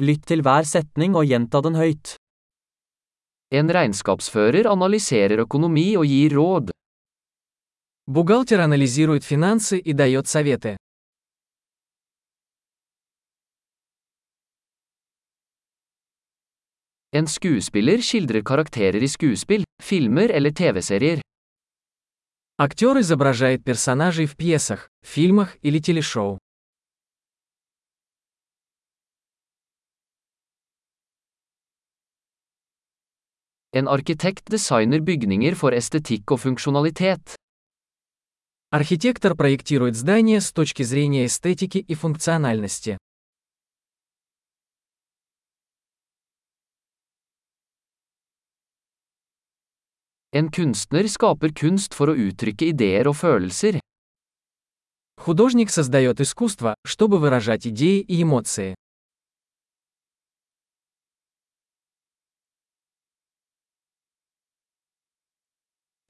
Lytt til hver setning og gjenta den høyt. En regnskapsfører analyserer økonomi og gir råd. Бухгалтер анализирует финансы и дает советы. En skuespiller skildrer karakterer i skuespill, filmer eller TV-serier. Актер изображает персонажей в пьесах, фильмах или телешоу. En arkitekt designer bygninger for estetikk og funksjonalitet. Архитектор проектирует здания с точки зрения эстетики и функциональности. En kunstner skaper kunst for å uttrykke ideer og følelser. Художник создает искусство, чтобы выражать идеи и эмоции.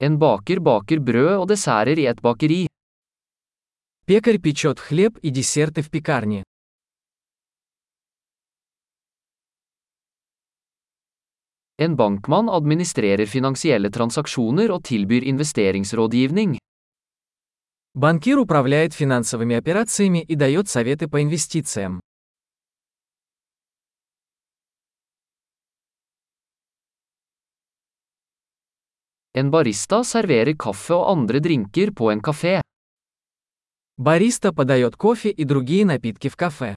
En baker baker brød og desserter i et bakeri. Пекарь печет хлеб и десерты в пекарне. En bankmann administrerer finansielle transaksjoner og tilbyr investeringsrådgivning. Банкир управляет финансовыми операциями и дает советы по инвестициям. En barista serverer kaffe og andre drinker på en kafé. Бариста подает кофе и другие напитки в кафе.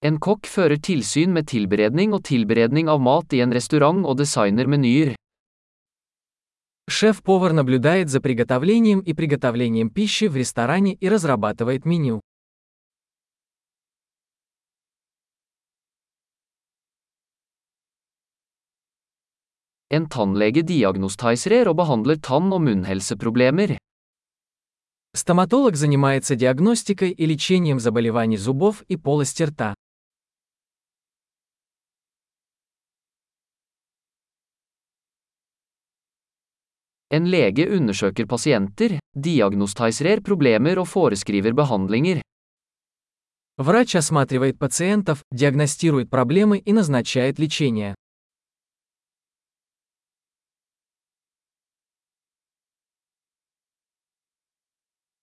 En kokk fører tilsyn med tilberedning og tilberedning av mat i en restaurant og designer menyer. Шеф-повар наблюдает за приготовлением и приготовлением пищи в ресторане и разрабатывает меню. En tannlege diagnostiserer og behandler tann- og munnhelseproblemer. Стоматолог занимается диагностикой и лечением заболеваний зубов и полости рта. En lege undersøker pasienter, diagnostiserer problemer og foreskriver behandlinger. Врач осматривает пациентов, диагностирует проблемы и назначает лечение.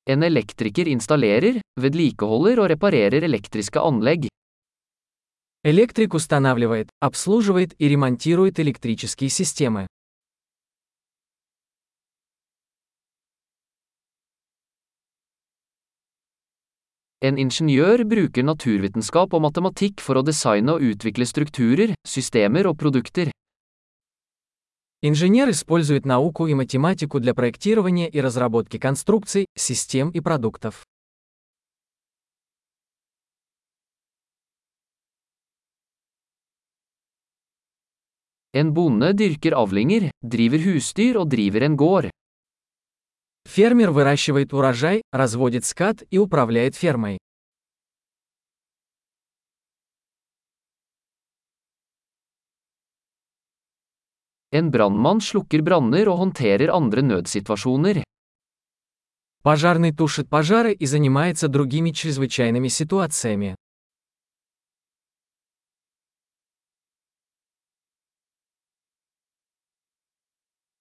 En elektriker installerer, vedlikeholder og reparerer elektriske anlegg. Электрик устанавливает, обслуживает и ремонтирует электрические системы. En ingeniør bruker naturvitenskap og matematikk for å designe og utvikle strukturer, systemer og produkter. Инженер использует науку и математику для проектирования и разработки конструкций, систем и продуктов. En bonde dyrker avlinger, driver husdyr og driver en gård. Фермер выращивает урожай, разводит скот и управляет фермой. En brannmann slukker branner og håndterer andre nødsituasjoner. Пожарный тушит пожары и занимается другими чрезвычайными ситуациями.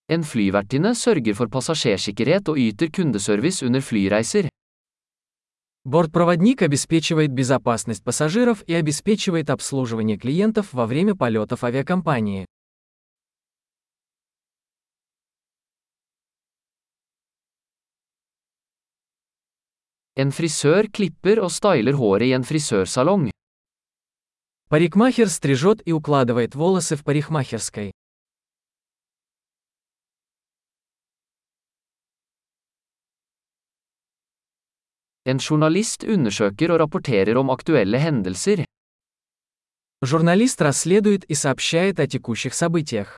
En flyvertinne sørger for passasjersikkerhet og yter kundeservice under flyreiser. Бортпроводник обеспечивает безопасность пассажиров и обеспечивает обслуживание клиентов во время полетов авиакомпании. En frisør klipper og styler håret i en frisørsalong. Парикмахер стрижет и укладывает волосы в парикмахерской. En journalist undersøker og rapporterer om aktuelle hendelser. Журналист расследует и сообщает о текущих событиях.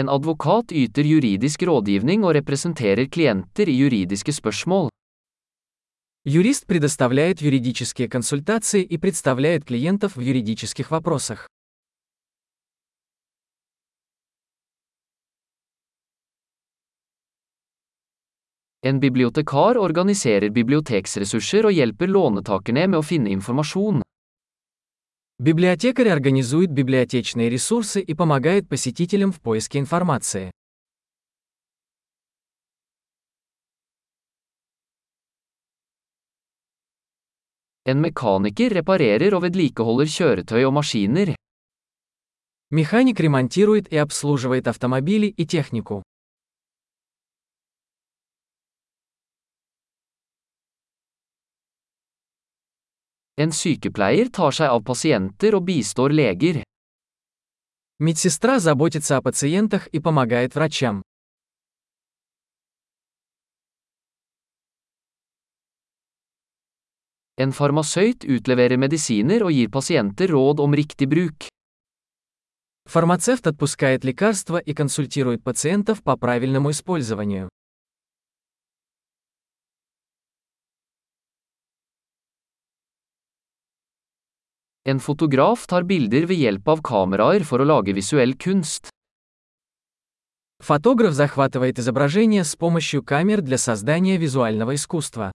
En advokat yter juridisk rådgivning og representerer klienter i juridiske spørsmål. Jurist предоставляет юридические консультации og представляет klienter i юридических spørsmål. En bibliotekar organiserer biblioteksressurser og hjelper lånetakerne med å finne informasjon. Библиотекарь организует библиотечные ресурсы и помогает посетителям в поиске информации. En mekaniker reparerer og vedlikeholder kjøretøy og maskiner. Механик ремонтирует и обслуживает автомобили и технику. En sykepleier tar seg av pasienter og bistår leger. Медсестра заботится о пациентах и помогает врачам. En farmasøyt utleverer medisiner og gir pasienter råd om riktig bruk. Фармацевт отпускает лекарства и консультирует пациентов по правильному использованию. En fotograf tar bilder ved hjelp av kameraer for å lage visuell kunst. Фотограф захватывает изображение с помощью камер для создания визуального искусства.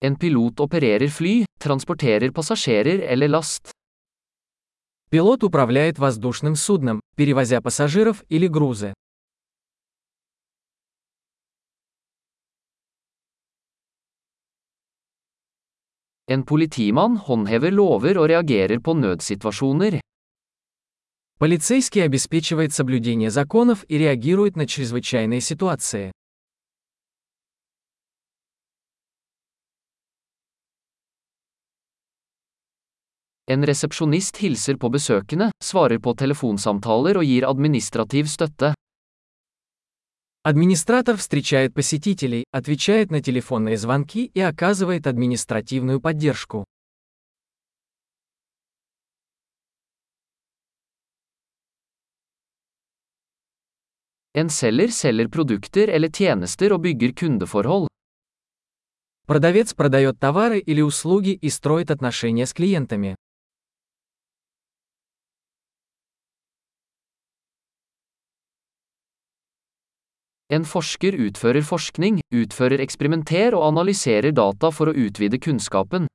En pilot opererer fly, transporterer passasjerer eller last. Пилот управляет воздушным судном, перевозя пассажиров или грузы. En politimann håndhever lover og reagerer på nødsituasjoner. Полицейский обеспечивает соблюдение законов и реагирует на чрезвычайные ситуации. En resepsjonist hilser på besøkende, svarer på telefonsamtaler og gir administrativ støtte. Администратор встречает посетителей, отвечает на телефонные звонки и оказывает административную поддержку. En selger selger produkter eller tjenester og bygger kundeforhold. Продавец продает товары или услуги и строит отношения с клиентами. En forsker utfører forskning, utfører eksperimenter og analyserer data for å utvide kunnskapen.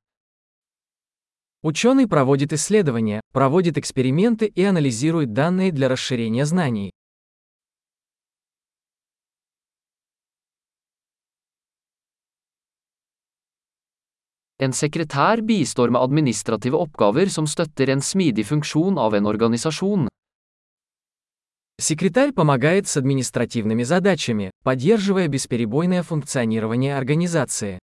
Ученый проводит исследования, проводит эксперименты и анализирует данные для расширения знаний. En sekretær bistår med administrative oppgaver som støtter en smidig funksjon av en organisasjon. Секретарь помогает с административными задачами, поддерживая бесперебойное функционирование организации.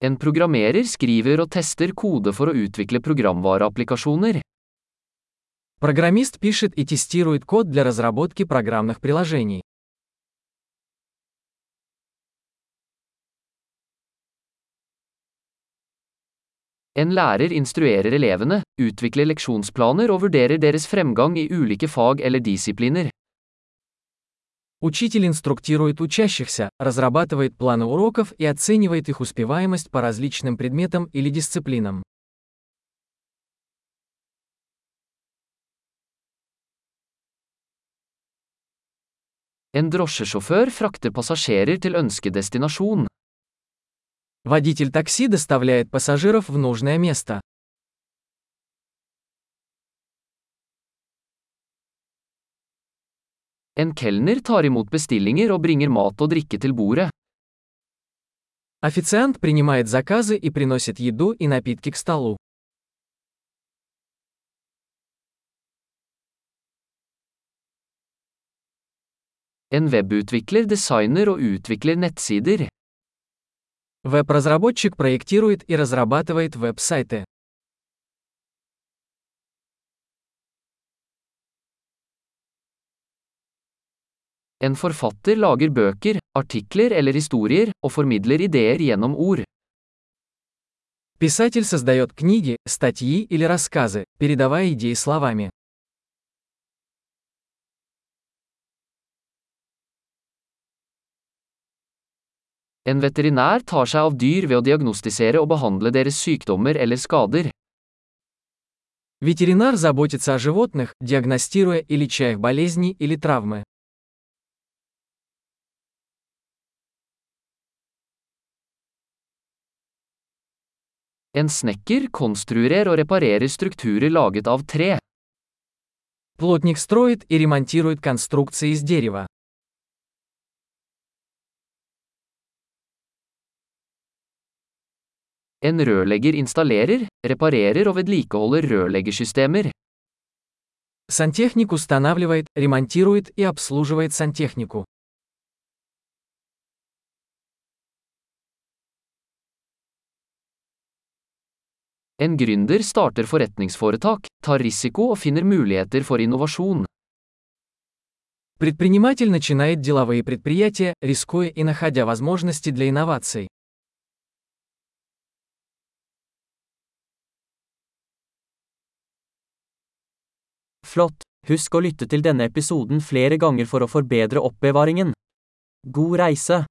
En programmerer skriver og tester kode for å utvikle programvareapplikasjoner. Программист пишет и тестирует код для разработки программных приложений. En lærer instruerer elevene, utvikler leksjonsplaner og vurderer deres fremgang i ulike fag eller disipliner. Учитель инструктирует учащихся, разрабатывает планы уроков и оценивает их успеваемость по различным предметам или дисциплинам. En drosjesjåfør frakter passasjerer til ønskedestinasjon. Водитель такси доставляет пассажиров в нужное место. En kelner tar imot bestillinger og bringer mat og drikke til bordet. Официант принимает заказы и приносит еду и напитки к столу. En webutvikler designer og utvikler nettsider. Веб-разработчик проектирует и разрабатывает веб-сайты. En forfatter lager bøker, artikler eller historier, og formidler ideer gjennom ord. Писатель создает книги, статьи или рассказы, передавая идеи словами. En veterinær tar seg av dyr ved å diagnostisere og behandle deres sykdommer eller skader. Ветеринар заботится о животных, диагностируя и леча их болезни или травмы. En snekker konstruerer og reparerer strukturer laget av tre. Плотник строит и ремонтирует конструкции из дерева. En rørlegger installerer, reparerer og vedlikeholder rørleggersystemer. Сантехник устанавливает, ремонтирует и обслуживает сантехнику. En gründer starter forretningsforetak, tar risiko og finner muligheter for innovasjon. Предприниматель начинает деловые предприятия, рискуя и находя возможности для инноваций. Flott! Husk å lytte til denne episoden flere ganger for å forbedre oppbevaringen. God reise!